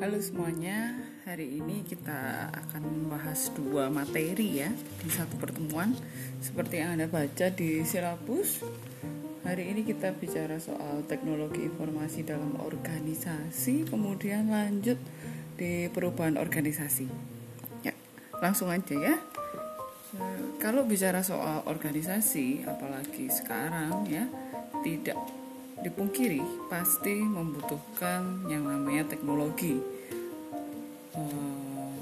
Halo semuanya, hari ini kita akan membahas dua materi ya di satu pertemuan. Seperti yang Anda baca di silabus Hari ini kita bicara soal teknologi informasi dalam organisasi Kemudian lanjut di perubahan organisasi. Ya, langsung aja ya. Eh, Kalau bicara soal organisasi, apalagi sekarang ya Tidak dipungkiri pasti membutuhkan yang namanya teknologi. Uh,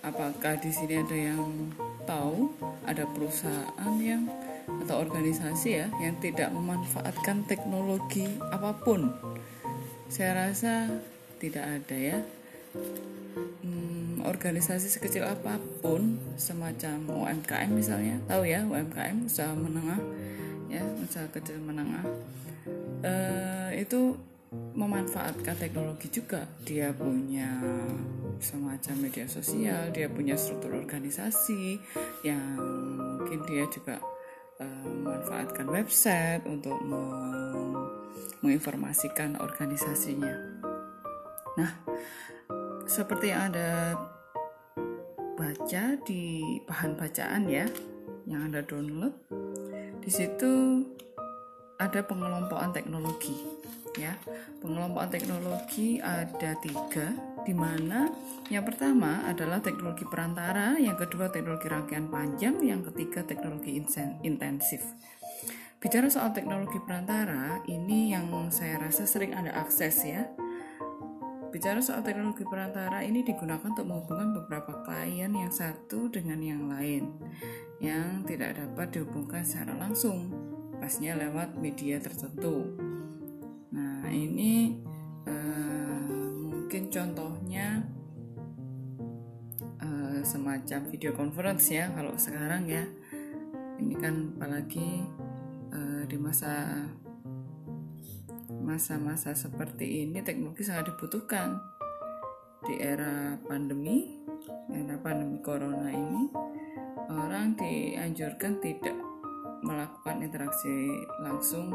apakah di sini ada yang tahu ada perusahaan yang atau organisasi ya yang tidak memanfaatkan teknologi apa pun? Saya rasa tidak ada ya. Hmm, organisasi sekecil apa pun semacam UMKM misalnya tahu ya UMKM usaha menengah ya usaha kecil menengah uh, itu memanfaatkan teknologi juga. Dia punya semacam media sosial dia punya struktur organisasi yang mungkin dia juga uh, memanfaatkan website untuk menginformasikan organisasinya. Nah seperti yang ada baca di bahan bacaan ya yang anda download di situ ada pengelompokan teknologi ya. Pengelompokan teknologi ada tiga di mana yang pertama adalah teknologi perantara yang kedua teknologi rangkaian panjang yang ketiga teknologi intensif. Bicara soal teknologi perantara ini yang saya rasa sering ada akses ya. Bicara soal teknologi perantara ini digunakan untuk menghubungkan beberapa klien yang satu dengan yang lain yang tidak dapat dihubungkan secara langsung pasnya lewat media tertentu. Nah, ini uh, mungkin contohnya uh, semacam video conference ya kalau sekarang ya. Ini kan apalagi uh, di masa masa-masa seperti ini teknologi sangat dibutuhkan di era pandemi era pandemi corona ini orang dianjurkan tidak melakukan interaksi langsung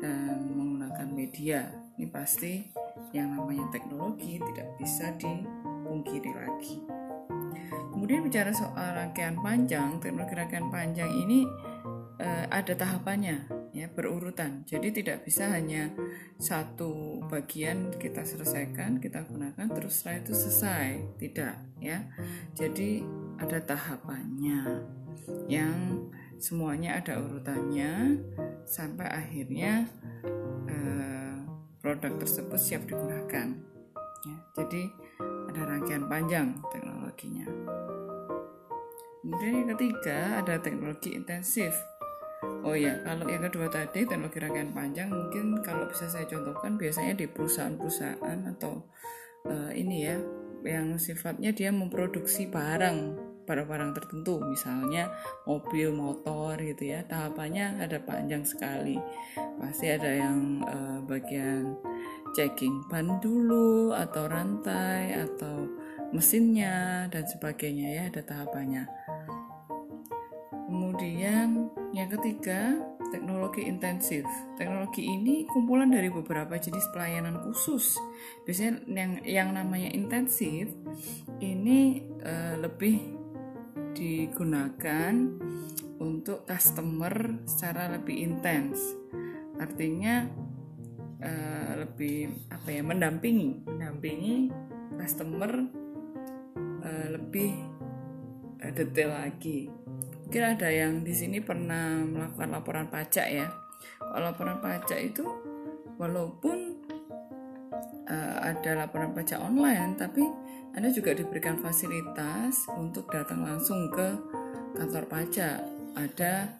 dan menggunakan media. Ini pasti yang namanya teknologi tidak bisa dipungkiri lagi. Kemudian bicara soal rangkaian panjang, teknologi rangkaian panjang ini eh, ada tahapannya ya berurutan. Jadi tidak bisa hanya satu bagian kita selesaikan, kita gunakan terus setelah itu selesai. Tidak ya. Jadi ada tahapannya yang semuanya ada urutannya. Sampai akhirnya eh, produk tersebut siap digunakan. Ya, jadi ada rangkaian panjang teknologinya. Kemudian yang ketiga ada teknologi intensif. Oh ya kalau yang kedua tadi teknologi rangkaian panjang mungkin kalau bisa saya contohkan biasanya di perusahaan-perusahaan atau uh, ini ya yang sifatnya dia memproduksi barang barang-barang tertentu misalnya mobil motor gitu ya. Tahapannya ada panjang sekali. Pasti ada yang uh, bagian checking ban dulu atau rantai atau mesinnya dan sebagainya ya ada tahapannya. Kemudian yang ketiga teknologi intensif. Teknologi ini kumpulan dari beberapa jenis pelayanan khusus. Biasanya yang yang namanya intensif ini uh, lebih digunakan untuk customer secara lebih intens. Artinya uh, lebih apa ya mendampingi, mendampingi customer uh, lebih uh, detail lagi. Mungkin ada yang di sini pernah melakukan laporan pajak ya. Kalau laporan pajak itu walaupun uh, ada laporan pajak online, tapi anda juga diberikan fasilitas untuk datang langsung ke kantor pajak. Ada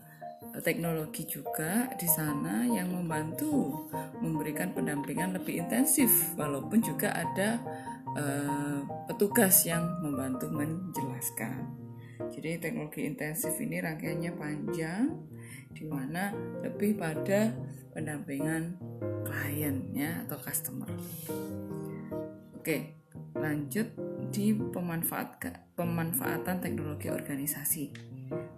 teknologi juga di sana yang membantu memberikan pendampingan lebih intensif walaupun juga ada uh, petugas yang membantu menjelaskan. Jadi teknologi intensif ini rangkaiannya panjang di mana lebih pada pendampingan klien ya atau customer. Oke, lanjut di pemanfaat pemanfaatan teknologi organisasi.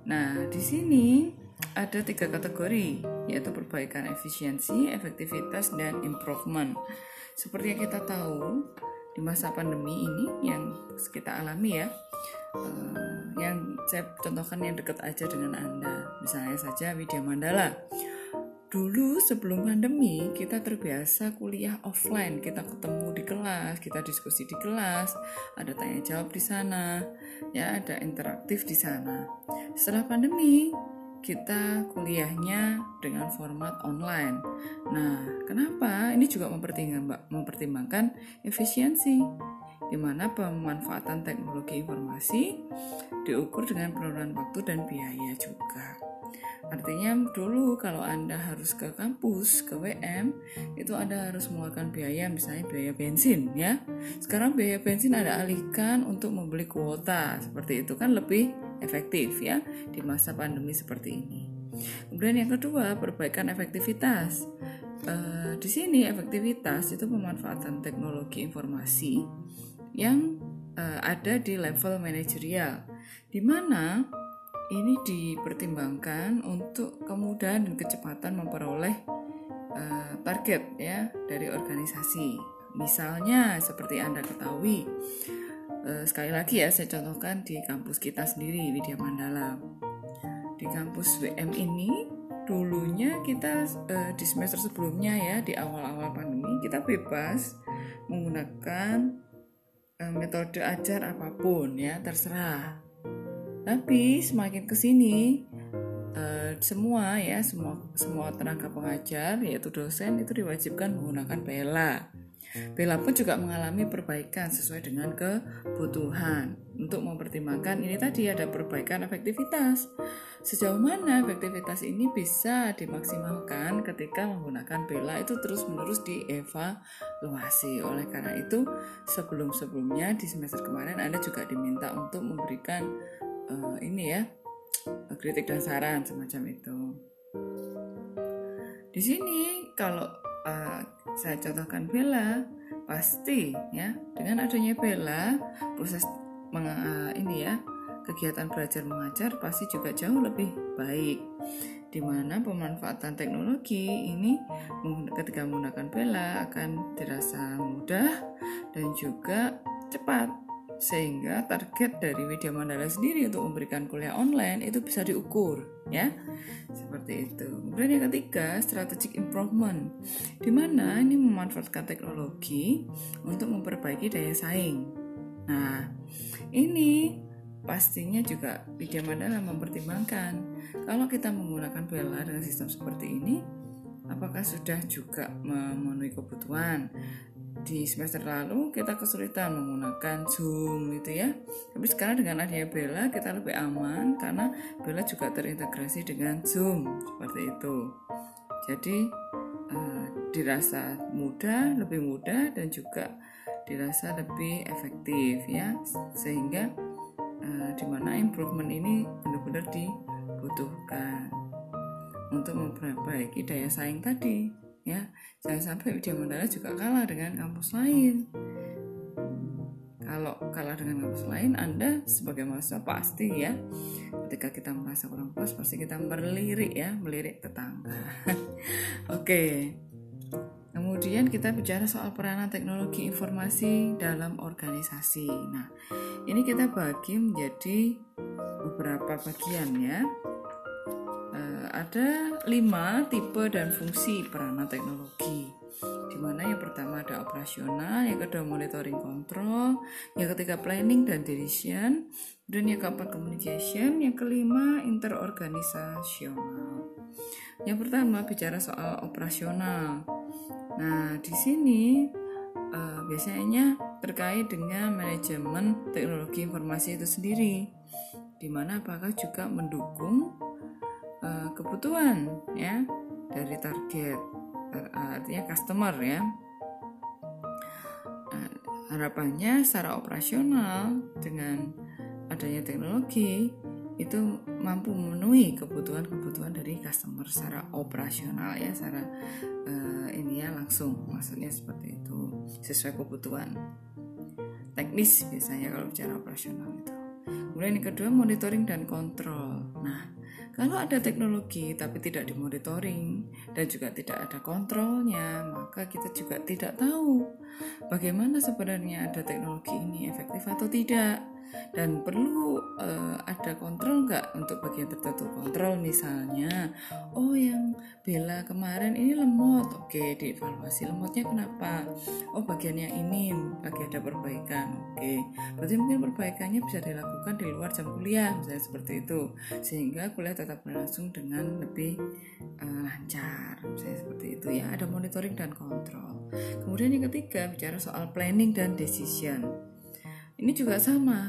Nah, di sini ada tiga kategori, yaitu perbaikan efisiensi, efektivitas, dan improvement. Seperti yang kita tahu, di masa pandemi ini yang kita alami ya uh, yang saya contohkan yang dekat aja dengan anda. Misalnya saja Widya Mandala. Dulu sebelum pandemi kita terbiasa kuliah offline. Kita ketemu di kelas kita diskusi di kelas ada tanya jawab di sana ya ada interaktif di sana. Setelah pandemi kita kuliahnya dengan format online. Nah, kenapa? Ini juga mempertimbangkan efisiensi, di mana pemanfaatan teknologi informasi diukur dengan penurunan waktu dan biaya juga. Artinya dulu kalau Anda harus ke kampus, ke WM, itu Anda harus mengeluarkan biaya misalnya biaya bensin ya. Sekarang biaya bensin Anda alihkan untuk membeli kuota. Seperti itu kan lebih efektif ya di masa pandemi seperti ini. Kemudian yang kedua, perbaikan efektivitas. E, di sini efektivitas itu pemanfaatan teknologi informasi yang e, ada di level manajerial di mana ini dipertimbangkan untuk kemudahan dan kecepatan memperoleh uh, target ya dari organisasi. Misalnya seperti Anda ketahui, uh, sekali lagi ya saya contohkan di kampus kita sendiri Widya Mandala. Di kampus WM ini dulunya kita uh, di semester sebelumnya ya di awal-awal pandemi kita bebas menggunakan uh, metode ajar apa pun ya terserah tapi semakin ke sini uh, semua ya semua semua tenaga pengajar yaitu dosen itu diwajibkan menggunakan Bella. Bella pun juga mengalami perbaikan sesuai dengan kebutuhan untuk mempertimbangkan ini tadi ada perbaikan efektivitas. Sejauh mana efektivitas ini bisa dimaksimalkan ketika menggunakan Bella itu terus-menerus dievaluasi. Oleh karena itu, sebelum-sebelumnya di semester kemarin Anda juga diminta untuk memberikan uh, ini ya kritik dan saran semacam itu. Di sini kalau saya contohkan Bella pasti ya dengan adanya Bella proses meng, uh, ini ya kegiatan belajar mengajar pasti juga jauh lebih baik. Di mana pemanfaatan teknologi ini ketika menggunakan Bella akan dirasa mudah dan juga cepat sehingga target dari Widya Mandala sendiri untuk memberikan kuliah online itu bisa diukur ya. Seperti itu. Kemudian yang ketiga strategic improvement. Di mana ini memanfaatkan teknologi untuk memperbaiki daya saing. Nah ini pastinya juga Widya Mandala mempertimbangkan. Kalau kita menggunakan Bella dengan sistem seperti ini apakah sudah juga memenuhi kebutuhan di semester lalu kita kesulitan menggunakan Zoom gitu ya. Tapi sekarang dengan adanya Bella kita lebih aman karena Bella juga terintegrasi dengan Zoom seperti itu. Jadi uh, dirasa mudah, lebih mudah dan juga dirasa lebih efektif ya sehingga uh, di mana improvement ini benar-benar dibutuhkan untuk memperbaiki daya saing tadi ya jangan sampai Widya Mandala juga kalah dengan kampus lain. Kalau kalah dengan kampus lain Anda sebagai mahasiswa pasti ya ketika kita merasa kurang puas pasti kita melirik ya melirik tetangga. Oke. Kemudian kita bicara soal peranan teknologi informasi dalam organisasi. Nah, ini kita bagi menjadi beberapa bagian ya ada lima tipe dan fungsi peranan teknologi di mana yang pertama ada operasional, yang kedua monitoring control, yang ketiga planning dan decision, dan yang keempat communication, yang kelima interorganisasional. Yang pertama bicara soal operasional. Nah, di sini uh, biasanya terkait dengan manajemen teknologi informasi itu sendiri, di mana apakah juga mendukung uh, kebutuhan ya dari target uh, artinya customer ya. Uh, harapannya secara operasional dengan adanya teknologi itu mampu memenuhi kebutuhan-kebutuhan dari customer secara operasional ya secara uh, ini ya langsung. Maksudnya seperti itu sesuai kebutuhan teknis biasanya kalau bicara operasional itu. Kemudian yang kedua monitoring dan kontrol. Nah Kalau ada teknologi tapi tidak dimonitoring dan juga tidak ada kontrolnya, maka kita juga tidak tahu bagaimana sebenarnya ada teknologi ini efektif atau tidak dan perlu uh, ada kontrol nggak untuk bagian tertentu? Kontrol misalnya oh yang bela kemarin ini lemot. Oke dievaluasi lemotnya kenapa? Oh bagian yang ini lagi ada perbaikan. Oke berarti mungkin perbaikannya bisa dilakukan di luar jam kuliah misalnya seperti itu. Sehingga kuliah tetap berlangsung dengan lebih uh, lancar misalnya seperti itu ya. Ada monitoring dan kontrol. Kemudian yang ketiga bicara soal planning dan decision ini juga sama.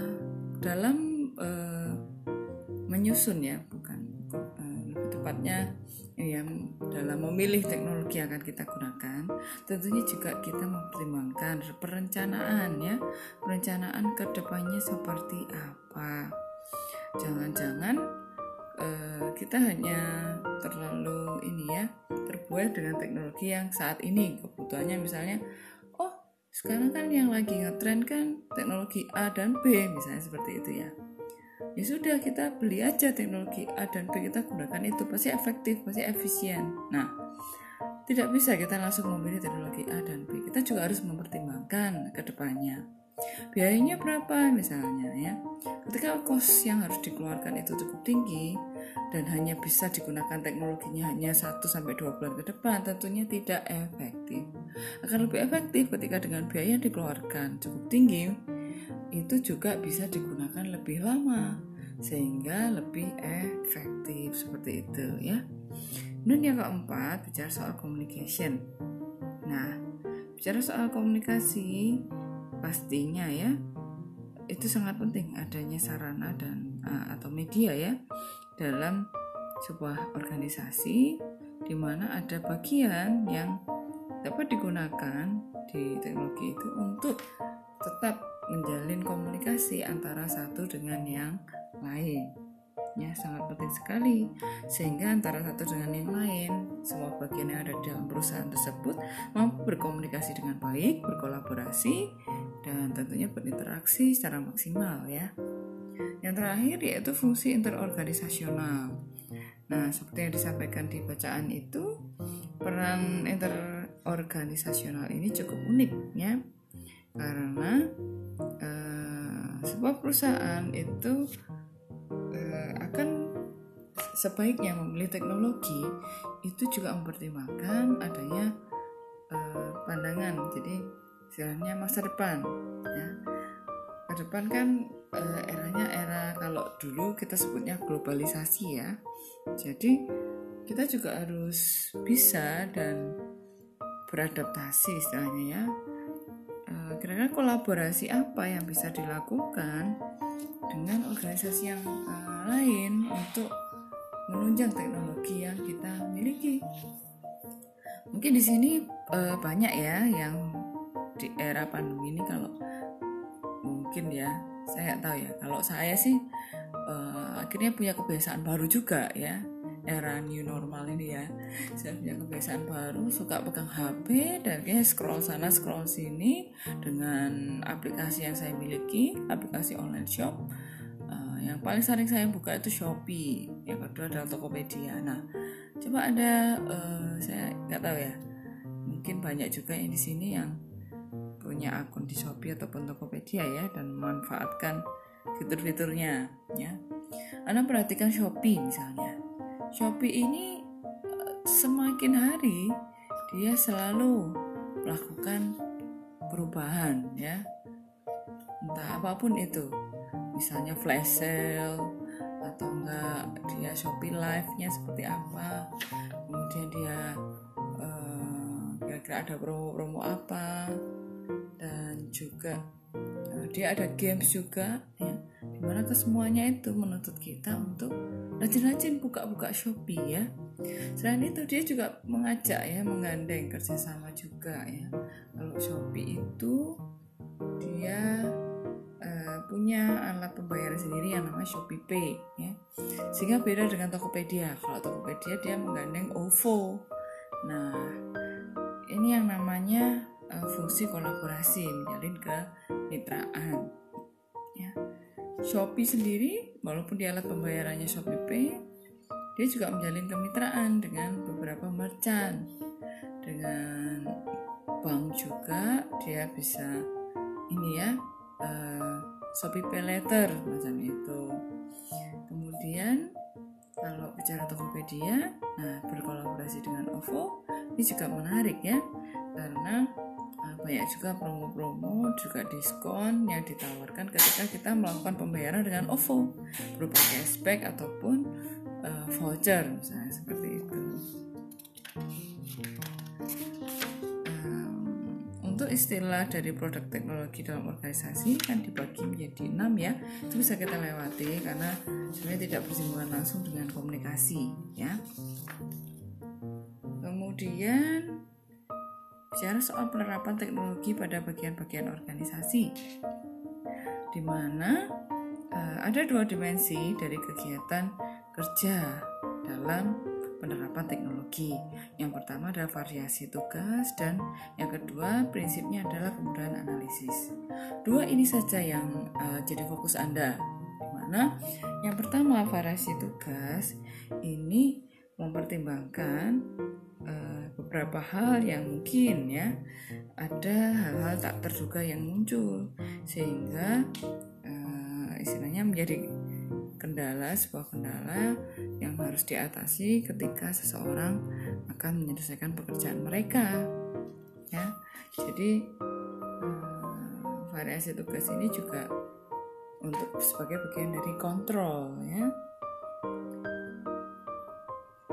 Dalam uh, menyusun ya bukan uh, lebih tepatnya ya dalam memilih teknologi yang akan kita gunakan tentunya juga kita mempertimbangkan perencanaan ya. Perencanaan ke depannya seperti apa? Jangan-jangan uh, kita hanya terlalu ini ya terbuai dengan teknologi yang saat ini kebutuhannya misalnya sekarang kan yang lagi ngetren kan teknologi A dan B misalnya seperti itu ya. Ya sudah kita beli aja teknologi A dan B kita gunakan itu. Pasti efektif pasti efisien. Nah tidak bisa kita langsung memilih teknologi A dan B. Kita juga harus mempertimbangkan ke depannya biayanya berapa misalnya ya ketika kos yang harus dikeluarkan itu cukup tinggi dan hanya bisa digunakan teknologinya hanya 1 sampai 2 bulan ke depan tentunya tidak efektif. Akan lebih efektif ketika dengan biaya yang dikeluarkan cukup tinggi itu juga bisa digunakan lebih lama sehingga lebih efektif seperti itu ya. Dan yang keempat bicara soal communication. Nah, bicara soal komunikasi pastinya ya. Itu sangat penting adanya sarana dan uh, atau media ya dalam sebuah organisasi di mana ada bagian yang dapat digunakan di teknologi itu untuk tetap menjalin komunikasi antara satu dengan yang lain. Ya sangat penting sekali. Sehingga antara satu dengan yang lain semua bagian yang ada dalam perusahaan tersebut mampu berkomunikasi dengan baik berkolaborasi dan tentunya berinteraksi secara maksimal ya yang terakhir yaitu fungsi interorganisasional. Nah, seperti yang disampaikan di bacaan itu, peran interorganisasional ini cukup unik ya. Karena uh, sebuah perusahaan itu uh, akan sebaiknya memilih teknologi itu juga mempertimbangkan adanya uh, pandangan. Jadi istilahnya masa depan ya. Masa depan kan uh, eranya era kalau dulu kita sebutnya globalisasi ya. Jadi kita juga harus bisa dan beradaptasi istilahnya ya. Uh, kira-kira kolaborasi apa yang bisa dilakukan dengan organisasi yang uh, lain untuk menunjang teknologi yang kita miliki. Mungkin di sini uh, banyak ya yang di era pandemi ini kalau mungkin ya saya nggak tahu ya. Kalau saya sih uh, akhirnya punya kebiasaan baru juga ya era new normal ini ya. Saya punya kebiasaan baru suka pegang HP dan kayak scroll sana scroll sini dengan aplikasi yang saya miliki aplikasi online shop. Uh, yang paling sering saya buka itu Shopee yang kedua adalah Tokopedia. Nah coba ada uh, saya nggak tahu ya mungkin banyak juga yang di sini yang punya akun di Shopee ataupun Tokopedia ya dan memanfaatkan fitur-fiturnya ya. Anda perhatikan Shopee misalnya. Shopee ini eh, semakin hari dia selalu melakukan perubahan ya. Entah apa pun itu. Misalnya flash sale atau enggak dia Shopee live-nya seperti apa. Kemudian dia uh, kira-kira ada promo-promo apa juga uh, dia ada games juga ya di mana kesemuanya itu menuntut kita untuk rajin-rajin buka-buka Shopee ya. Selain itu dia juga mengajak ya menggandeng kerjasama juga ya. Kalau Shopee itu dia uh, punya alat pembayaran sendiri yang namanya Shopee Pay ya. Sehingga beda dengan Tokopedia. Kalau Tokopedia dia menggandeng OVO. Nah ini yang namanya uh, fungsi kolaborasi menjalin kemitraan. Ya. Shopee sendiri walaupun di alat pembayarannya Shopee Pay dia juga menjalin kemitraan dengan beberapa merchant. Dengan bank juga dia bisa ini ya uh, Shopee Pay Later macam itu. Kemudian kalau bicara Tokopedia nah berkolaborasi dengan OVO ini juga menarik ya karena banyak juga promo-promo juga diskon yang ditawarkan ketika kita melakukan pembayaran dengan OVO. Berupa cashback ataupun uh, voucher misalnya seperti itu. Untuk istilah dari produk teknologi dalam organisasi kan dibagi menjadi enam ya. Itu bisa kita lewati karena sebenarnya tidak bersinggungan langsung dengan komunikasi ya. Kemudian bicara soal penerapan teknologi pada bagian-bagian organisasi di mana uh, ada dua dimensi dari kegiatan kerja dalam penerapan teknologi. Yang pertama adalah variasi tugas dan yang kedua prinsipnya adalah kemudahan analisis. Dua ini saja yang uh, jadi fokus Anda. Di mana yang pertama variasi tugas ini mempertimbangkan uh, beberapa hal yang mungkin ya ada hal-hal tak terduga yang muncul. Sehingga uh, istilahnya menjadi kendala sebuah kendala yang harus diatasi ketika seseorang akan menyelesaikan pekerjaan mereka ya. Jadi hmm, variasi tugas ini juga untuk sebagai bagian dari kontrol ya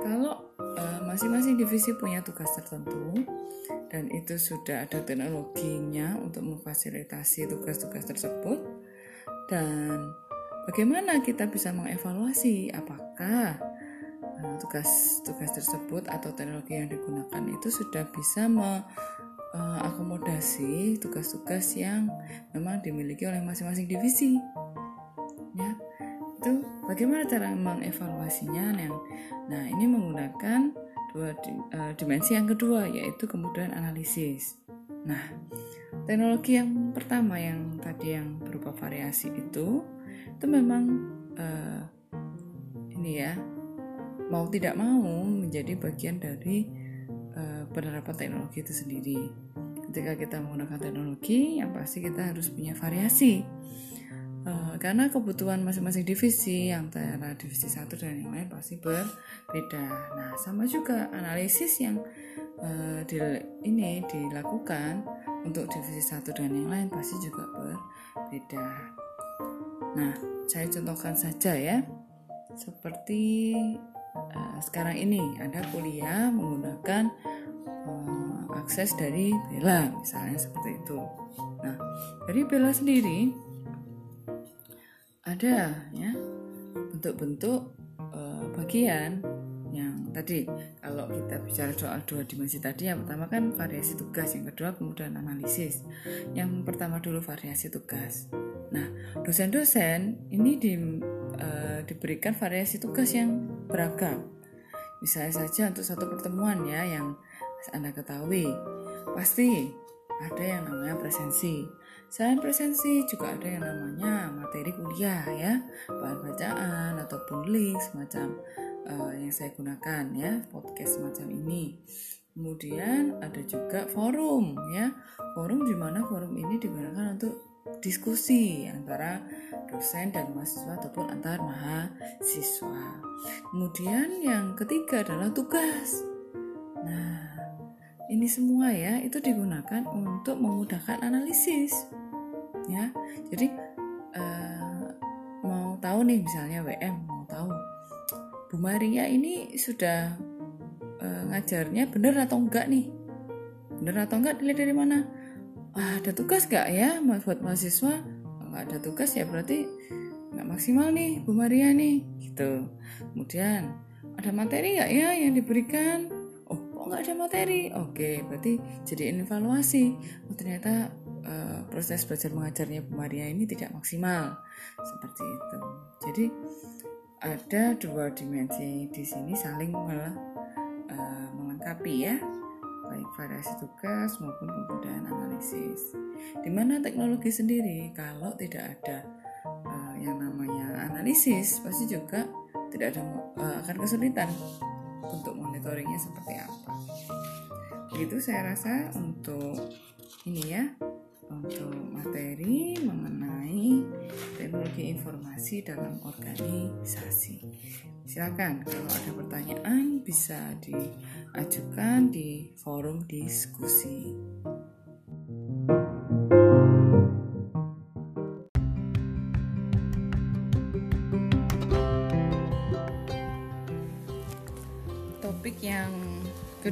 kalau uh, masing-masing divisi punya tugas tertentu dan itu sudah ada teknologinya untuk memfasilitasi tugas-tugas tersebut dan Bagaimana kita bisa mengevaluasi apakah eh, tugas-tugas tersebut atau teknologi yang digunakan itu sudah bisa mengakomodasi tugas-tugas yang memang dimiliki oleh masing-masing divisi. Bagaimana cara mengevaluasinya? Nah ini menggunakan dua uh, dimensi yang kedua yaitu kemudian analisis. Nah, teknologi yang pertama yang tadi yang berupa variasi itu itu memang uh, ini ya mau tidak mau menjadi bagian dari uh, penerapan teknologi itu sendiri. Ketika kita menggunakan teknologi, yang pasti kita harus punya variasi. Uh, karena kebutuhan masing-masing divisi antara divisi satu dan yang lain pasti berbeda. Nah, sama juga analisis yang uh, di, ini dilakukan untuk divisi satu dan yang lain pasti juga berbeda. Nah, saya contohkan saja ya. Seperti uh, sekarang ini ada kuliah menggunakan uh, akses dari Bella misalnya seperti itu. Nah, dari Bella sendiri ada ya bentuk-bentuk uh, bagian yang tadi kalau kita bicara soal dua dimensi tadi yang pertama kan variasi tugas yang kedua kemudian analisis yang pertama dulu variasi tugas Nah, dosen-dosen ini di, uh, diberikan variasi tugas yang beragam. Misalnya saja untuk satu pertemuan ya yang Anda ketahui, pasti ada yang namanya presensi. Selain presensi juga ada yang namanya materi kuliah ya, bahan bacaan ataupun link semacam uh, yang saya gunakan ya, podcast semacam ini. Kemudian ada juga forum ya, forum di mana forum ini digunakan untuk diskusi antara dosen dan mahasiswa ataupun antar mahasiswa. Kemudian yang ketiga adalah tugas. Nah, ini semua ya itu digunakan untuk memudahkan analisis. Ya, jadi uh, mau tahu nih misalnya WM mau tahu Bu Maria ini sudah uh, ngajarnya benar atau enggak nih? Benar atau enggak dilihat dari mana? ah, ada tugas gak ya buat mahasiswa nggak ada tugas ya berarti nggak maksimal nih Bu Maria nih gitu kemudian ada materi nggak ya yang diberikan kok nggak ada materi. Oke berarti jadi evaluasi. Oh ternyata uh, proses belajar mengajarnya Bu Maria ini tidak maksimal. Seperti itu. Jadi ada dua dimensi di sini saling mel, uh, melengkapi ya. Baik variasi tugas maupun kemudahan analisis. Di mana teknologi sendiri? Kalau tidak ada uh, yang namanya analisis pasti juga tidak ada uh, akan kesulitan untuk monitoringnya seperti apa. Begitu saya rasa untuk ini ya untuk materi mengenai teknologi informasi dalam organisasi. Silakan kalau ada pertanyaan bisa diajukan di forum diskusi.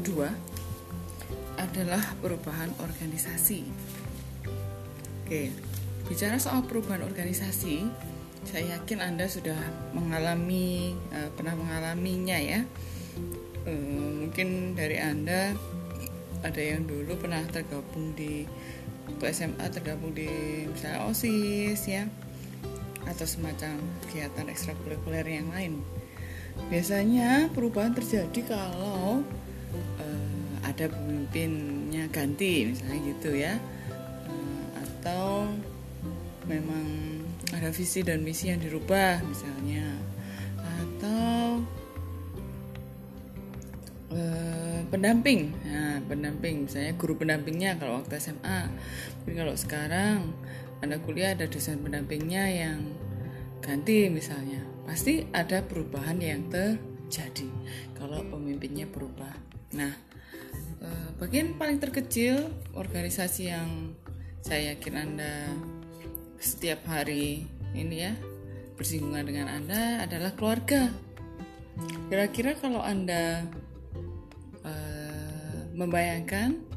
Kedua adalah perubahan organisasi. Oke, bicara soal perubahan organisasi, saya yakin Anda sudah mengalami uh, pernah mengalaminya ya. Uh, mungkin dari Anda ada yang dulu pernah tergabung di waktu SMA tergabung di misalnya OSIS ya atau semacam kegiatan ekstrakurikuler yang lain. Biasanya perubahan terjadi kalau uh, ada pemimpinnya ganti misalnya gitu ya. Atau memang ada visi dan misi yang dirubah misalnya. Atau eh, pendamping. Nah pendamping. Misalnya guru pendampingnya kalau waktu SMA tapi kalau sekarang anda kuliah ada dosen pendampingnya yang ganti misalnya. Pasti ada perubahan yang terjadi kalau pemimpinnya berubah nah eh, bagian paling terkecil organisasi yang saya yakin Anda setiap hari ini ya bersinggungan dengan Anda adalah keluarga. Kira-kira kalau Anda uh, membayangkan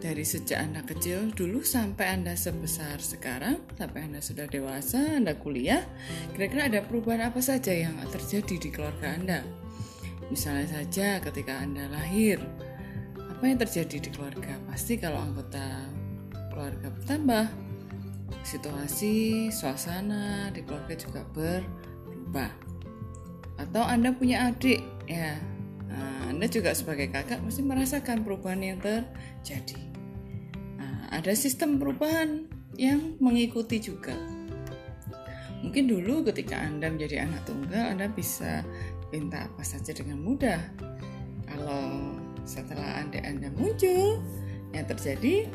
dari sejak Anda kecil dulu sampai Anda sebesar sekarang, sampai Anda sudah dewasa, Anda kuliah, kira-kira ada perubahan apa saja yang terjadi di keluarga Anda? Misalnya saja ketika Anda lahir, apa yang terjadi di keluarga? Pasti kalau anggota keluarga bertambah, situasi, suasana di keluarga juga berubah. Atau Anda punya adik, ya, nah, Anda juga sebagai kakak mesti merasakan perubahan yang terjadi. Nah, ada sistem perubahan yang mengikuti juga. Mungkin dulu ketika Anda menjadi anak tunggal, Anda bisa minta apa saja dengan mudah. Kalau setelah Anda Anda muncul, yang terjadi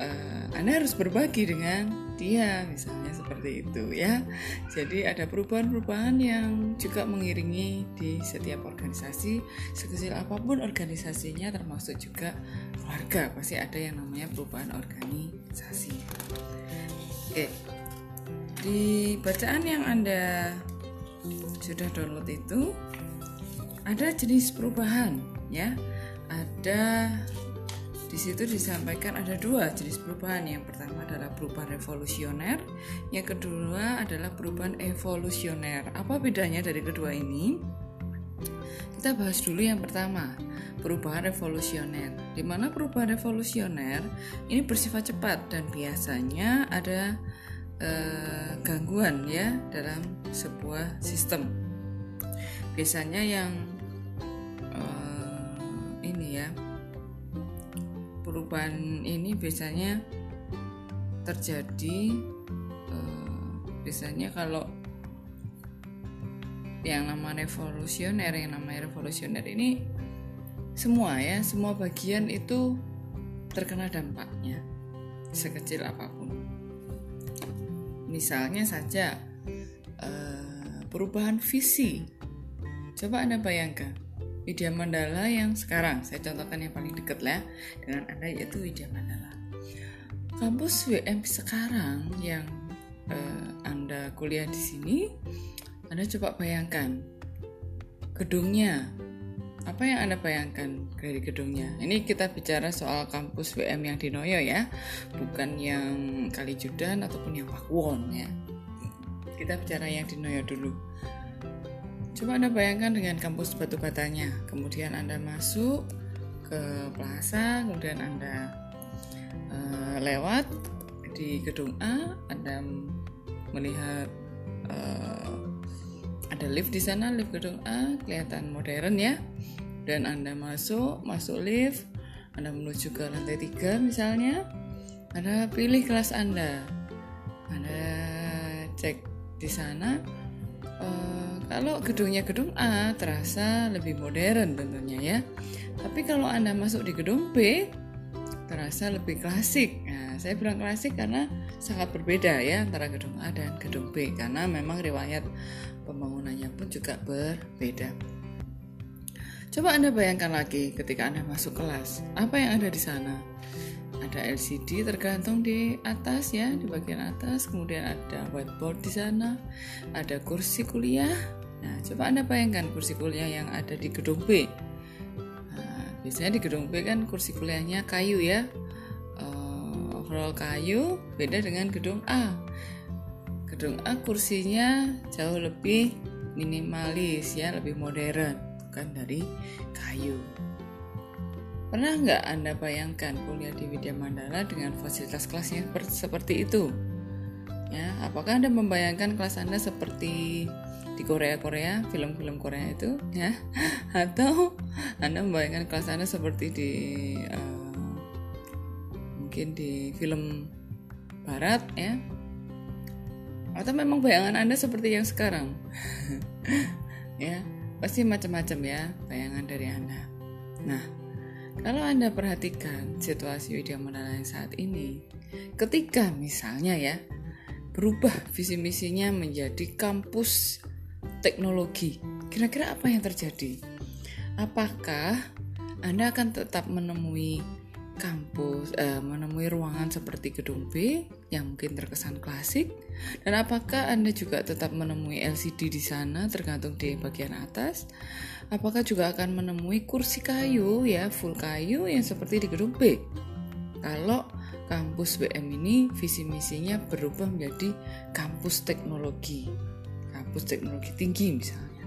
uh, Anda harus berbagi dengan dia misalnya seperti itu ya. Jadi ada perubahan-perubahan yang juga mengiringi di setiap organisasi sekecil apa pun organisasinya termasuk juga keluarga pasti ada yang namanya perubahan organisasi. Oke. Di bacaan yang Anda sudah download itu ada jenis perubahan ya. Ada di situ disampaikan ada dua jenis perubahan. Yang pertama adalah perubahan revolusioner, yang kedua adalah perubahan evolusioner. Apa bedanya dari kedua ini? Kita bahas dulu yang pertama, perubahan revolusioner. Di mana perubahan revolusioner ini bersifat cepat dan biasanya ada eh, gangguan ya dalam sebuah sistem. Biasanya yang eh, ini ya perubahan ini biasanya terjadi uh, biasanya kalau yang nama revolusioner yang namanya revolusioner ini semua ya semua bagian itu terkena dampaknya sekecil apa pun misalnya saja uh, perubahan visi. Coba anda bayangkan Widya Mandala yang sekarang saya contohkan yang paling dekat lah dengan anda yaitu Widya Mandala. Kampus WM sekarang yang uh, anda kuliah di sini anda coba bayangkan gedungnya apa yang anda bayangkan dari gedungnya? Ini kita bicara soal kampus WM yang di Noyo ya bukan yang Kalijudan ataupun yang Pakuwon ya. Kita bicara yang di Noyo dulu. Coba Anda bayangkan dengan kampus batu batanya, kemudian Anda masuk ke plaza, kemudian Anda uh, lewat di gedung A, Anda melihat uh, ada lift di sana, lift gedung A kelihatan modern ya. Dan Anda masuk, masuk lift, Anda menuju ke lantai 3 misalnya. Anda pilih kelas Anda. Anda cek di sana uh, Kalau gedungnya gedung A terasa lebih modern tentunya ya. Tapi kalau Anda masuk di gedung B terasa lebih klasik. Nah, saya bilang klasik karena sangat berbeda ya antara gedung A dan gedung B karena memang riwayat pembangunannya pun juga berbeda. Coba Anda bayangkan lagi ketika Anda masuk kelas, apa yang ada di sana? Ada LCD tergantung di atas ya, di bagian atas, kemudian ada whiteboard di sana, ada kursi kuliah. Nah, coba Anda bayangkan kursi kuliah yang ada di gedung B. Nah, biasanya di gedung B kan kursi kuliahnya kayu ya, uh, overall kayu, beda dengan gedung A. Gedung A kursinya jauh lebih minimalis ya, lebih modern bukan dari kayu. Pernah nggak Anda bayangkan kuliah di Widya Mandala dengan fasilitas kelasnya seperti itu? Ya, apakah Anda membayangkan kelas Anda seperti di Korea-Korea, film-film Korea itu, ya? Atau Anda membayangkan kelas Anda seperti di uh, mungkin di film Barat, ya? Atau memang bayangan Anda seperti yang sekarang? ya, Pasti macam-macam ya bayangan dari Anda. Nah, kalau Anda perhatikan situasi Mandala yang saat ini, ketika misalnya ya berubah visi misinya menjadi kampus teknologi, kira-kira apa yang terjadi? Apakah Anda akan tetap menemui kampus eh, menemui ruangan seperti gedung B yang mungkin terkesan klasik? Dan apakah Anda juga tetap menemui LCD di sana tergantung di bagian atas? Apakah juga akan menemui kursi kayu ya full kayu yang seperti di gedung B? Kalau kampus BM ini visi misinya berubah menjadi kampus teknologi. Kampus teknologi tinggi misalnya.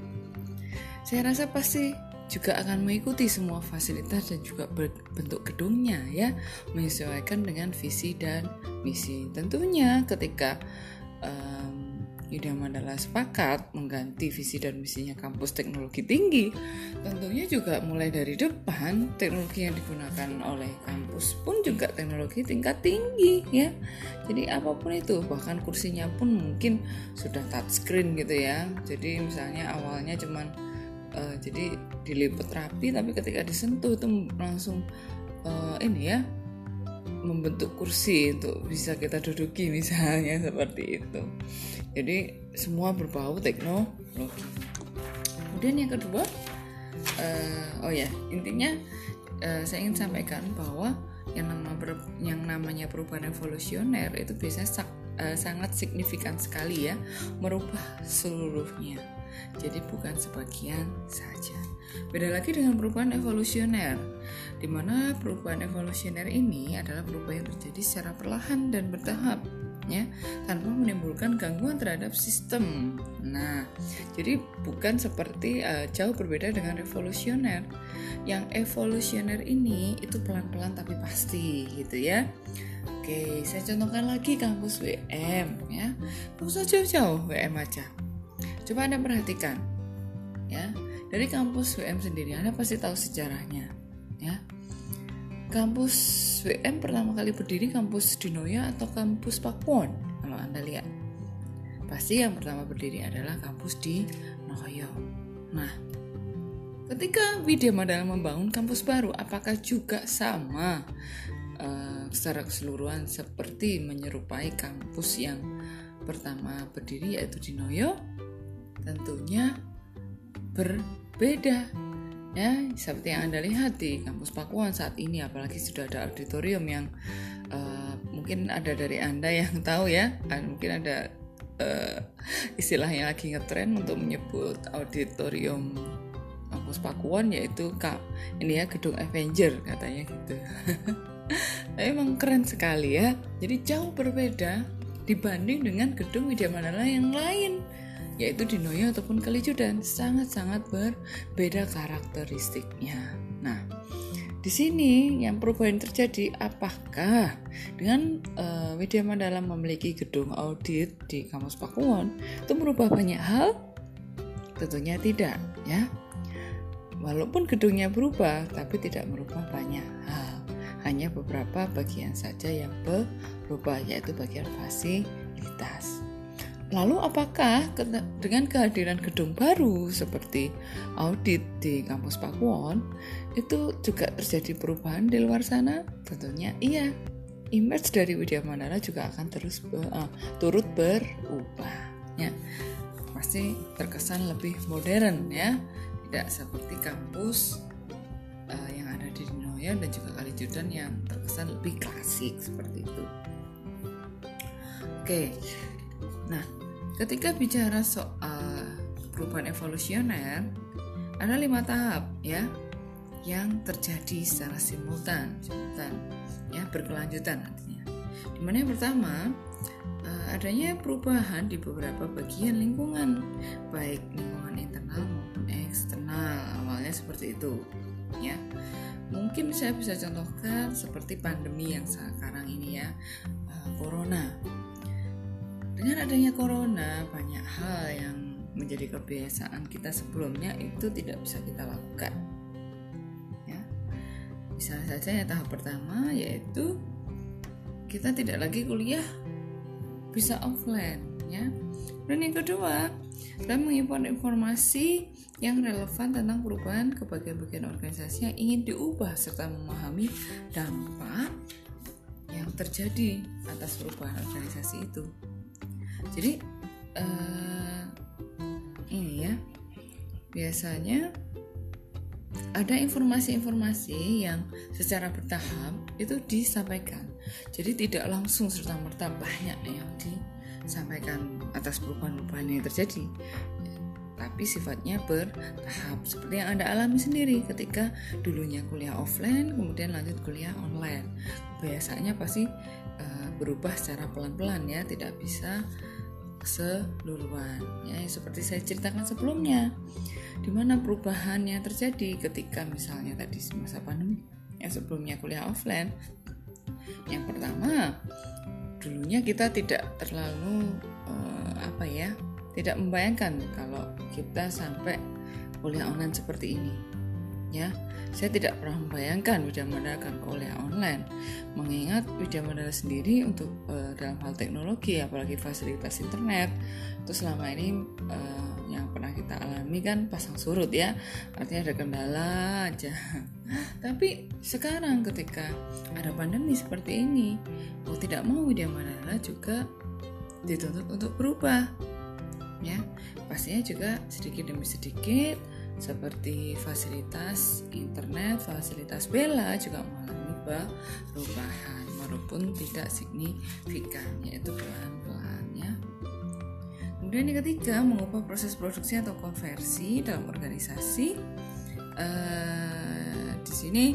Saya rasa pasti juga akan mengikuti semua fasilitas dan juga bentuk gedungnya ya. Menyesuaikan dengan visi dan misi. Tentunya ketika um, Yuda Mandala sepakat mengganti visi dan misinya kampus teknologi tinggi tentunya juga mulai dari depan teknologi yang digunakan oleh kampus pun juga teknologi tingkat tinggi ya. Jadi apa pun itu bahkan kursinya pun mungkin sudah touchscreen gitu ya. Jadi misalnya awalnya cuman uh, jadi dilipat rapi tapi ketika disentuh itu langsung uh, ini ya membentuk kursi untuk bisa kita duduki misalnya seperti itu. Jadi semua berbau teknologi. Kemudian yang kedua uh, oh ya intinya uh, saya ingin sampaikan bahwa yang nama yang namanya perubahan evolusioner itu biasanya uh, sangat signifikan sekali ya merubah seluruhnya jadi bukan sebagian saja. Beda lagi dengan perubahan evolusioner, di mana perubahan evolusioner ini adalah perubahan yang terjadi secara perlahan dan bertahap, ya, tanpa menimbulkan gangguan terhadap sistem. Nah, jadi bukan seperti uh, jauh berbeda dengan revolusioner. Yang evolusioner ini itu pelan-pelan tapi pasti, gitu ya. Oke, saya contohkan lagi kampus WM ya. Nggak usah jauh-jauh WM aja. Coba Anda perhatikan, ya dari kampus WM sendiri Anda pasti tahu sejarahnya, ya. Kampus WM pertama kali berdiri kampus Dinoya atau kampus Pakuan kalau Anda lihat. Pasti yang pertama berdiri adalah kampus di Noyo. Nah, ketika Widya Mandala membangun kampus baru, apakah juga sama uh, secara keseluruhan seperti menyerupai kampus yang pertama berdiri yaitu di Noyo? tentunya berbeda ya seperti yang anda lihat di kampus Pakuan saat ini apalagi sudah ada auditorium yang uh, mungkin ada dari anda yang tahu ya dan mungkin ada uh, istilah yang lagi ngetren untuk menyebut auditorium kampus Pakuan yaitu kak ini ya gedung Avenger katanya gitu emang keren sekali ya jadi jauh berbeda dibanding dengan gedung Widya Mandala yang lain yaitu di Noyo ataupun Kalijudan sangat-sangat berbeda karakteristiknya. Nah, di sini yang perubahan terjadi apakah dengan uh, Widya Mandala memiliki gedung audit di kampus Pakuwon itu merubah banyak hal? Tentunya tidak, ya. Walaupun gedungnya berubah, tapi tidak merubah banyak hal. Hanya beberapa bagian saja yang berubah, yaitu bagian fasilitas. Lalu apakah dengan kehadiran gedung baru seperti audit di kampus Pakuwon itu juga terjadi perubahan di luar sana? Tentunya iya. Image dari Widya Mandala juga akan terus uh, turut berubah ya. Pasti terkesan lebih modern ya, tidak seperti kampus uh, yang dan juga Kalijudan yang terkesan lebih klasik seperti itu. Oke. Nah, Ketika bicara soal perubahan evolusioner, ada lima tahap ya yang terjadi secara simultan, simultan ya berkelanjutan artinya. Di mana yang pertama eh, adanya perubahan di beberapa bagian lingkungan, baik lingkungan internal maupun eksternal. Awalnya seperti itu, ya. Mungkin saya bisa contohkan seperti pandemi yang sekarang ini ya, eh, corona dengan adanya corona, banyak hal yang menjadi kebiasaan kita sebelumnya itu tidak bisa kita lakukan. Ya. Misalnya saja ya tahap pertama yaitu kita tidak lagi kuliah bisa offline ya. Dan yang kedua, kita mengimpor informasi yang relevan tentang perubahan ke bagian-bagian organisasi yang ingin diubah serta memahami dampak yang terjadi atas perubahan organisasi itu. Jadi uh, ini ya biasanya ada informasi-informasi yang secara bertahap itu disampaikan. Jadi tidak langsung serta merta banyak yang disampaikan atas perubahan-perubahan yang terjadi. Tapi sifatnya bertahap seperti yang Anda alami sendiri ketika dulunya kuliah offline kemudian lanjut kuliah online. Biasanya pasti uh, berubah secara pelan-pelan ya, tidak bisa keseluruhan ya seperti saya ceritakan sebelumnya di mana perubahan terjadi ketika misalnya tadi masa pandemi yang sebelumnya kuliah offline yang pertama dulunya kita tidak terlalu uh, apa ya tidak membayangkan kalau kita sampai kuliah online seperti ini. Ya saya tidak pernah membayangkan Widya Mandala akan kuliah online, mengingat Widya Mandala sendiri untuk uh, dalam hal teknologi, apalagi fasilitas internet, itu selama ini uh, yang pernah kita alami kan pasang surut ya, artinya ada kendala aja. Tapi sekarang ketika ada pandemi seperti ini, mau tidak mau Widya Mandala juga dituntut untuk berubah, ya pastinya juga sedikit demi sedikit seperti fasilitas internet, fasilitas bela juga mengalami perubahan walaupun tidak signifikan yaitu ya. Kemudian yang ketiga mengubah proses produksi atau konversi dalam organisasi. Uh, di sini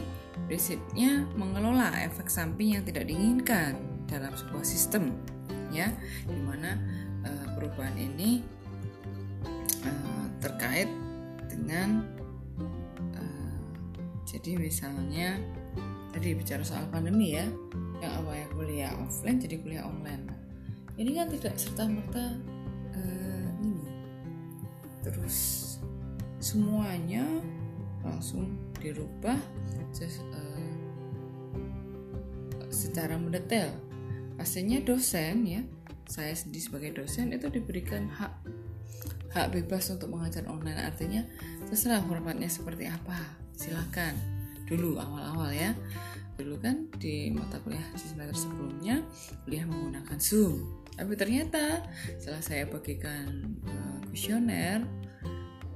prinsipnya mengelola efek samping yang tidak diinginkan dalam sebuah sistem ya di mana uh, perubahan ini uh, terkait dengan uh, jadi misalnya tadi bicara soal pandemi ya yang awalnya kuliah offline jadi kuliah online ini kan tidak serta merta uh, ini. Terus semuanya langsung dirubah just, uh, secara mendetail. Pastinya dosen ya saya sendiri sebagai dosen itu diberikan hak hak bebas untuk mengajar online. Artinya terserah formatnya seperti apa silahkan dulu awal-awal ya. Dulu kan di mata kuliah semester sebelumnya kuliah menggunakan zoom tapi ternyata setelah saya bagikan kuesioner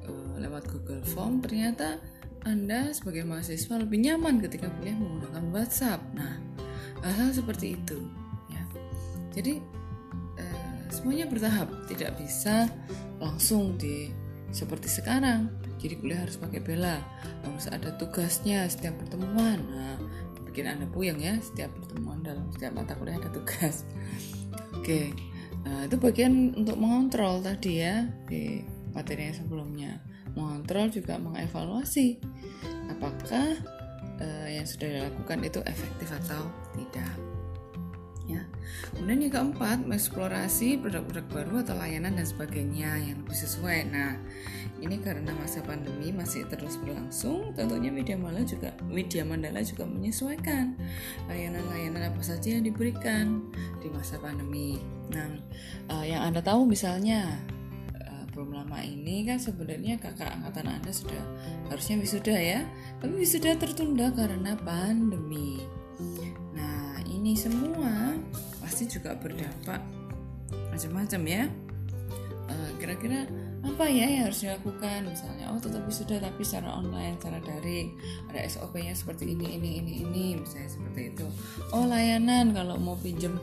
uh, lewat Google Form ternyata anda sebagai mahasiswa lebih nyaman ketika kuliah menggunakan WhatsApp. Nah hal-hal seperti itu ya. Jadi semuanya bertahap. Tidak bisa langsung di seperti sekarang. Jadi kuliah harus pakai bela. Harus ada tugasnya setiap pertemuan. Nah bikin anda puyeng ya setiap pertemuan dalam setiap mata kuliah ada tugas oke nah itu bagian untuk mengontrol tadi ya di materi yang sebelumnya mengontrol juga mengevaluasi apakah uh, yang sudah dilakukan itu efektif atau tidak ya. Kemudian yang keempat, mengeksplorasi produk-produk baru atau layanan dan sebagainya yang lebih sesuai. Nah, ini karena masa pandemi masih terus berlangsung, tentunya Widya Mandala juga Widya Mandala juga menyesuaikan layanan-layanan apa saja yang diberikan di masa pandemi. Nah, uh, yang anda tahu misalnya uh, belum lama ini kan sebenarnya kakak angkatan anda sudah harusnya wisuda ya, tapi wisuda tertunda karena pandemi. Nah, ini semua pasti juga berdampak macam-macam ya. Uh, kira-kira apa ya yang harus dilakukan misalnya oh tetap sudah tapi secara online secara daring ada SOP-nya seperti ini ini ini ini misalnya seperti itu oh layanan kalau mau pinjam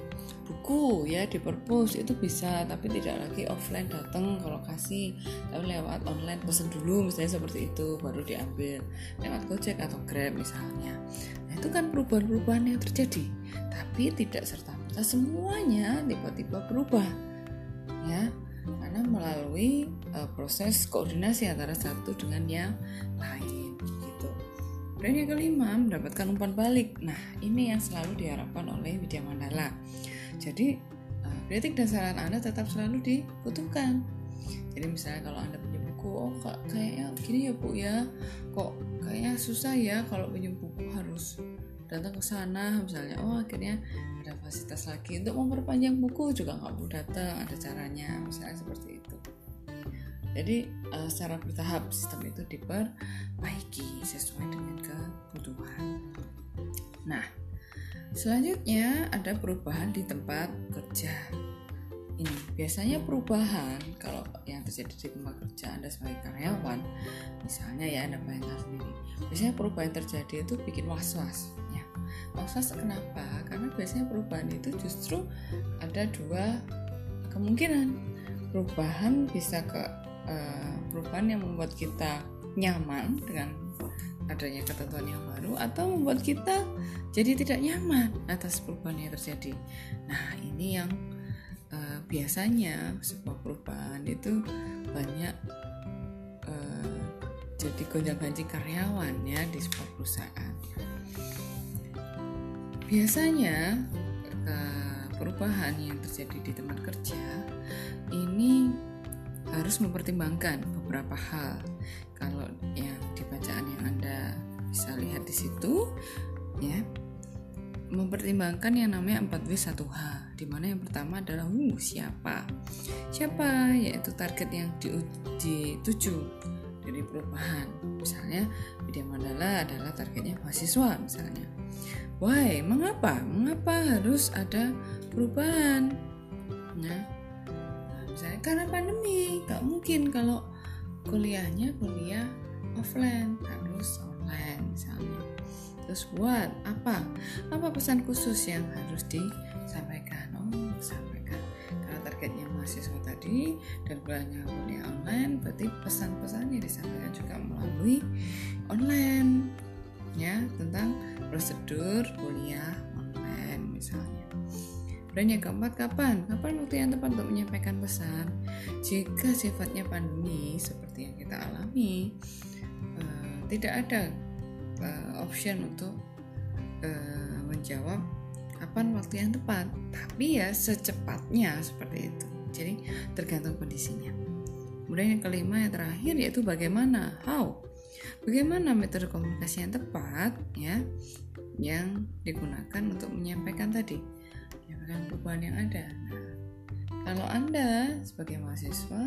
buku ya di perpus itu bisa tapi tidak lagi offline datang ke lokasi tapi lewat online pesen dulu misalnya seperti itu baru diambil lewat Gojek atau Grab misalnya nah itu kan perubahan-perubahan yang terjadi tapi tidak serta merta semuanya tiba-tiba berubah ya karena melalui uh, proses koordinasi antara satu dengan yang lain gitu. Dan yang kelima mendapatkan umpan balik. Nah ini yang selalu diharapkan oleh Widya Mandala. Jadi uh, kritik dan saran anda tetap selalu dibutuhkan. Jadi misalnya kalau anda punya buku, oh kak, kayaknya gini ya bu ya, kok kayaknya susah ya kalau punya buku harus datang ke sana. Misalnya oh akhirnya ada fasilitas lagi untuk memperpanjang buku juga nggak perlu datang ada caranya. Misalnya seperti itu. Jadi uh, secara bertahap sistem itu diperbaiki sesuai dengan kebutuhan. Nah selanjutnya ada perubahan di tempat kerja. Ini biasanya perubahan kalau yang terjadi di tempat kerja Anda sebagai karyawan misalnya ya Anda bayangkan sendiri. Biasanya perubahan terjadi itu bikin was-was ya. Was-was kenapa? Karena biasanya perubahan itu justru ada dua kemungkinan. Perubahan bisa ke uh, perubahan yang membuat kita nyaman dengan adanya ketentuan yang baru atau membuat kita jadi tidak nyaman atas perubahan yang terjadi. Nah, ini yang uh, biasanya sebuah perubahan itu banyak uh, jadi gonjang-ganjing karyawan ya di sebuah perusahaan. Biasanya uh, perubahan yang terjadi di tempat kerja ini harus mempertimbangkan beberapa hal. Kalau di bacaan yang Anda bisa lihat di situ ya. Mempertimbangkan yang namanya 4W1H di mana yang pertama adalah uh, siapa? Siapa? Yaitu target yang dituju dari perubahan. Misalnya Widya Mandala adalah targetnya mahasiswa misalnya. Why? Mengapa? Mengapa harus ada perubahan? Nah, misalnya karena pandemi nggak mungkin kalau kuliahnya kuliah offline harus online misalnya Terus buat apa? Apa pesan khusus yang harus disampaikan? Oh, sampaikan. Karena targetnya mahasiswa tadi dan kuliahnya kuliah online, berarti pesan-pesannya disampaikan juga melalui online ya tentang prosedur kuliah online misalnya. Dan yang keempat, kapan? Kapan waktu yang tepat untuk menyampaikan pesan? Jika sifatnya pandemi seperti yang kita alami, tidak ada uh, option untuk uh, menjawab kapan waktu yang tepat. Tapi ya secepatnya seperti itu. Jadi tergantung kondisinya. Kemudian yang kelima yang terakhir yaitu bagaimana how? Bagaimana metode komunikasi yang tepat ya yang digunakan untuk menyampaikan tadi menyampaikan perubahan yang ada. Nah, kalau anda sebagai mahasiswa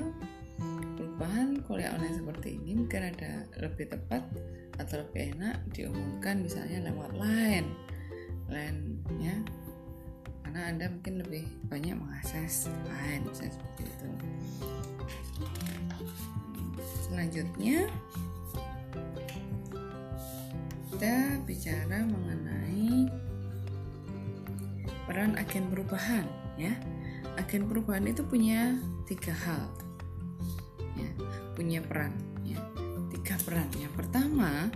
perubahan kuliah online seperti ini mungkin ada lebih tepat atau lebih enak diumumkan misalnya lewat line line ya karena anda mungkin lebih banyak mengakses line misalnya seperti itu. Selanjutnya kita bicara mengenai peran agen perubahan ya. Agen perubahan itu punya tiga hal ya punya peran tiga peran. Yang pertama,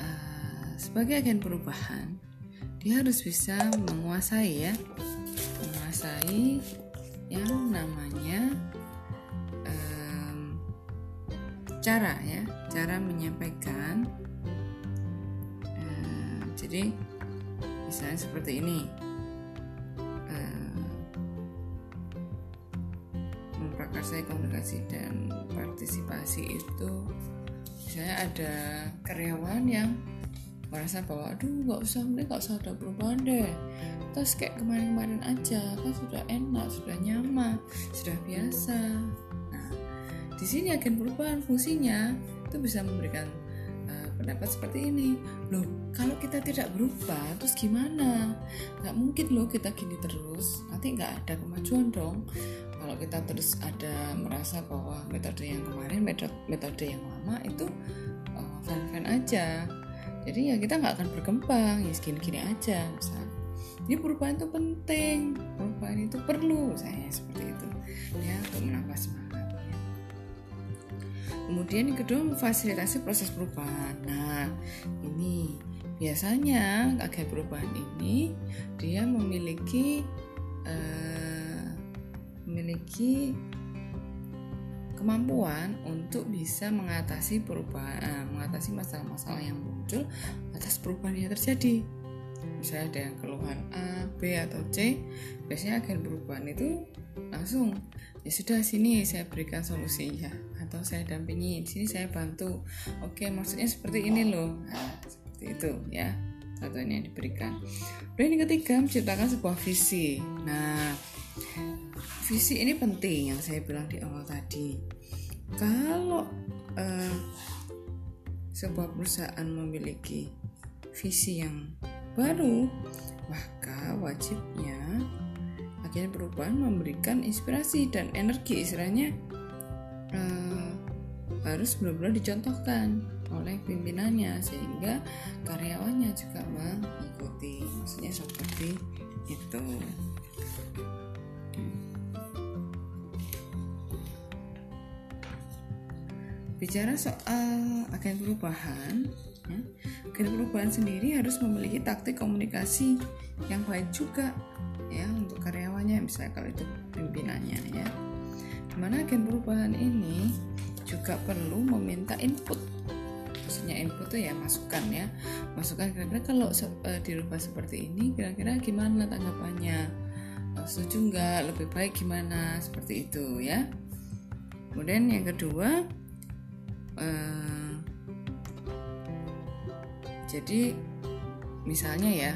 uh, sebagai agen perubahan, dia harus bisa menguasai ya, menguasai yang namanya um, cara ya, cara menyampaikan. Uh, jadi misalnya seperti ini. Menguasai komunikasi dan partisipasi itu misalnya ada karyawan yang merasa bahwa aduh nggak usah nih nggak usah ada perubahan deh. Terus kayak kemarin-kemarin aja kan sudah enak sudah nyaman sudah biasa. Nah di sini agen perubahan fungsinya itu bisa memberikan uh, pendapat seperti ini. Loh kalau kita tidak berubah terus gimana? Nggak mungkin loh kita gini terus nanti nggak ada kemajuan dong kalau kita terus ada merasa bahwa metode yang kemarin metode metode yang lama itu uh, fine fine aja. Jadi ya kita nggak akan berkembang ya segini-gini aja misal. Jadi perubahan itu penting perubahan itu perlu saya seperti itu. Ya untuk menambah semangat ya. kemudian yang kedua memfasilitasi proses perubahan. Nah ini biasanya agen perubahan ini dia memiliki uh, memiliki kemampuan untuk bisa mengatasi perubahan, eh, mengatasi masalah-masalah yang muncul atas perubahan yang terjadi. Misalnya ada yang keluhan A, B atau C, biasanya agen perubahan itu langsung ya sudah sini saya berikan solusi ya atau saya dampingi sini saya bantu. Oke, maksudnya seperti ini loh. Nah, seperti itu ya. Contohnya yang diberikan. Dan yang ketiga menciptakan sebuah visi. Nah, visi ini penting yang saya bilang di awal tadi. Kalau uh, sebuah perusahaan memiliki visi yang baru maka wajibnya agen perubahan memberikan inspirasi dan energi. Istilahnya uh, harus benar-benar dicontohkan oleh pimpinannya sehingga karyawannya juga mengikuti. Maksudnya seperti itu bicara soal agen perubahan ya, agen perubahan sendiri harus memiliki taktik komunikasi yang baik juga ya untuk karyawannya misalnya kalau itu pimpinannya ya. Di mana agen perubahan ini juga perlu meminta input. Maksudnya input itu ya masukan ya. Masukan kira-kira kalau uh, dirubah seperti ini kira-kira gimana tanggapannya? Uh, setuju nggak? Lebih baik gimana? Seperti itu ya. Kemudian yang kedua uh, jadi misalnya ya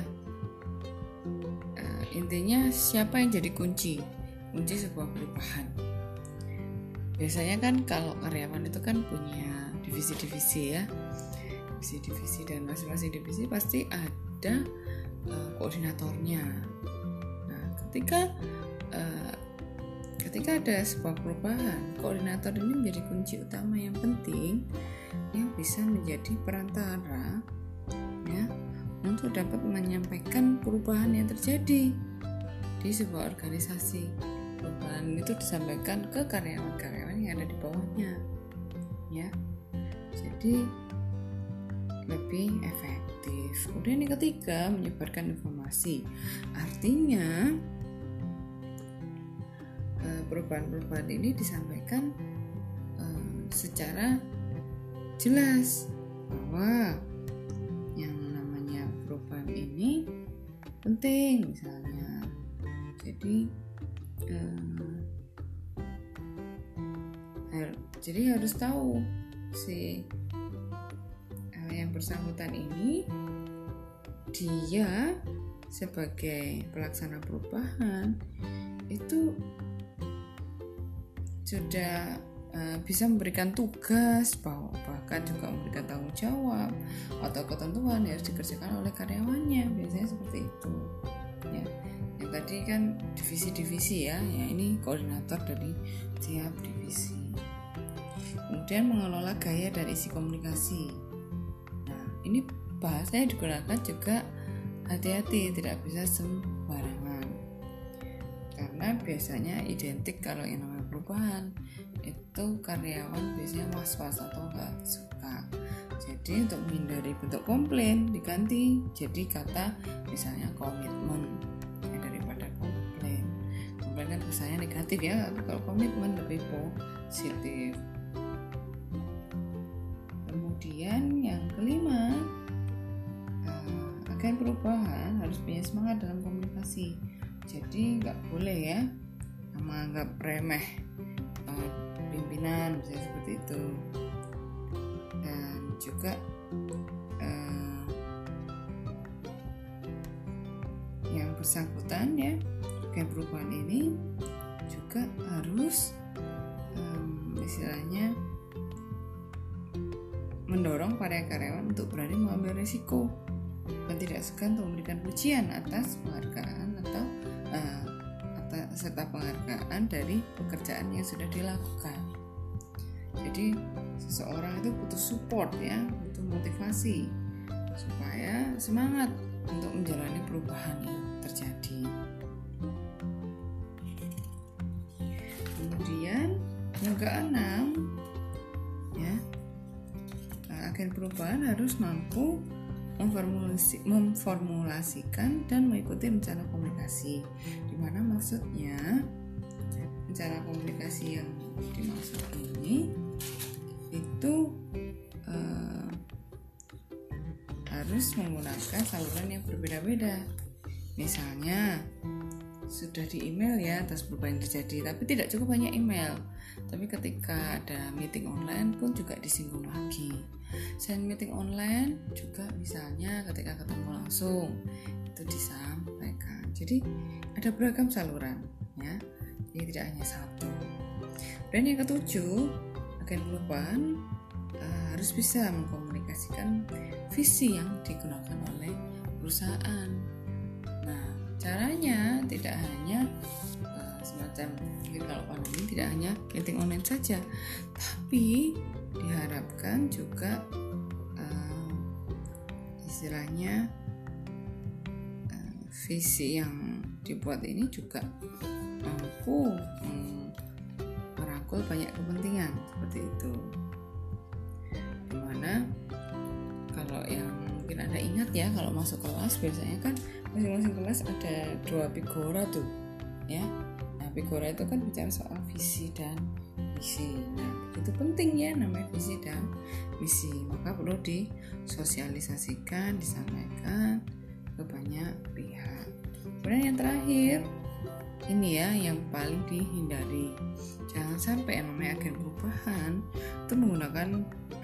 uh, intinya siapa yang jadi kunci? Kunci sebuah perubahan. Biasanya kan kalau karyawan itu kan punya divisi-divisi ya. Divisi-divisi dan masing-masing divisi pasti ada uh, koordinatornya. Nah ketika uh, ketika ada sebuah perubahan, koordinator ini menjadi kunci utama yang penting yang bisa menjadi perantara ya untuk dapat menyampaikan perubahan yang terjadi di sebuah organisasi. Perubahan itu disampaikan ke karyawan-karyawan yang ada di bawahnya. Ya. Jadi lebih efektif. Kemudian yang ketiga, menyebarkan informasi. Artinya, perubahan-perubahan ini disampaikan uh, secara jelas bahwa yang namanya perubahan ini penting misalnya. Jadi uh, jadi harus tahu si uh, yang bersangkutan ini dia sebagai pelaksana perubahan itu sudah uh, bisa memberikan tugas bahkan juga memberikan tanggung jawab atau ketentuan yang harus dikerjakan oleh karyawannya. Biasanya seperti itu. Ya yang tadi kan divisi-divisi ya. Ya ini koordinator dari tiap divisi. Kemudian mengelola gaya dan isi komunikasi. Nah ini bahasanya digunakan juga hati-hati tidak bisa sembarangan. Karena biasanya identik kalau yang namanya perubahan itu karyawan biasanya was-was atau nggak suka. Jadi untuk menghindari bentuk komplain diganti jadi kata misalnya komitmen ya, daripada komplain. Komplain kan kesannya negatif ya tapi kalau komitmen lebih positif. Kemudian yang kelima uh, agen perubahan harus punya semangat dalam komunikasi. Jadi nggak boleh ya menganggap remeh pimpinan misalnya seperti itu. Dan juga uh, yang bersangkutan ya kayak perubahan ini juga harus um, istilahnya mendorong para karyawan untuk berani mengambil risiko dan tidak segan untuk memberikan pujian atas penghargaan atau uh, serta penghargaan dari pekerjaan yang sudah dilakukan. Jadi seseorang itu butuh support ya, butuh motivasi supaya semangat untuk menjalani perubahan yang terjadi. Kemudian yang keenam ya agen perubahan harus mampu memformulasi, memformulasikan dan mengikuti rencana komunikasi. Di mana maksudnya rencana komunikasi yang dimaksud ini itu uh, harus menggunakan saluran yang berbeda-beda. Misalnya sudah di email ya atas perubahan terjadi, tapi tidak cukup hanya email. Tapi ketika ada meeting online pun juga disinggung lagi selain meeting online juga misalnya ketika ketemu langsung itu disampaikan jadi ada beragam saluran ya. Jadi tidak hanya satu. Dan yang ketujuh agen perubahan uh, harus bisa mengkomunikasikan visi yang digunakan oleh perusahaan. Nah caranya tidak hanya uh, semacam mungkin kalau pandemi tidak hanya meeting online saja tapi diharapkan juga uh, istilahnya visi yang dibuat ini juga mampu um, merangkul banyak kepentingan seperti itu. Di mana kalau yang mungkin anda ingat ya kalau masuk kelas biasanya kan masing-masing kelas ada dua pigora tuh ya. Nah pigora itu kan bicara soal visi dan misi. Nah itu penting ya namanya visi dan misi. Maka perlu disosialisasikan disampaikan ke banyak pihak. Kemudian yang terakhir ini ya yang paling dihindari. Jangan sampai yang namanya agen perubahan itu menggunakan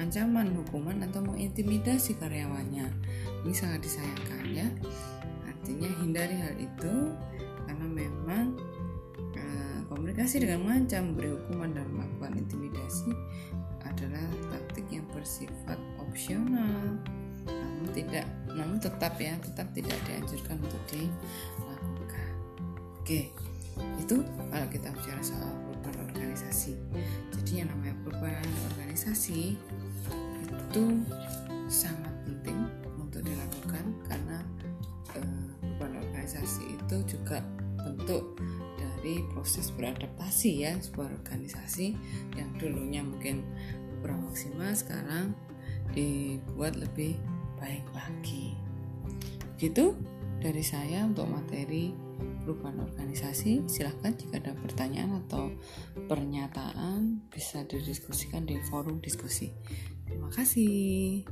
ancaman hukuman atau mengintimidasi karyawannya. Ini sangat disayangkan ya. Artinya hindari hal itu karena memang Komunikasi dengan mengancam, memberi hukuman, dan melakukan intimidasi adalah taktik yang bersifat opsional, namun tidak, namun tetap ya, tetap tidak dianjurkan untuk dilakukan. Oke, itu kalau kita bicara soal perubahan organisasi. Jadi yang namanya perubahan organisasi itu sangat penting untuk dilakukan karena eh, perubahan organisasi itu juga bentuk dari proses beradaptasi ya sebuah organisasi yang dulunya mungkin kurang maksimal sekarang dibuat lebih baik lagi. Begitu dari saya untuk materi perubahan organisasi. Silahkan jika ada pertanyaan atau pernyataan bisa didiskusikan di forum diskusi. Terima kasih.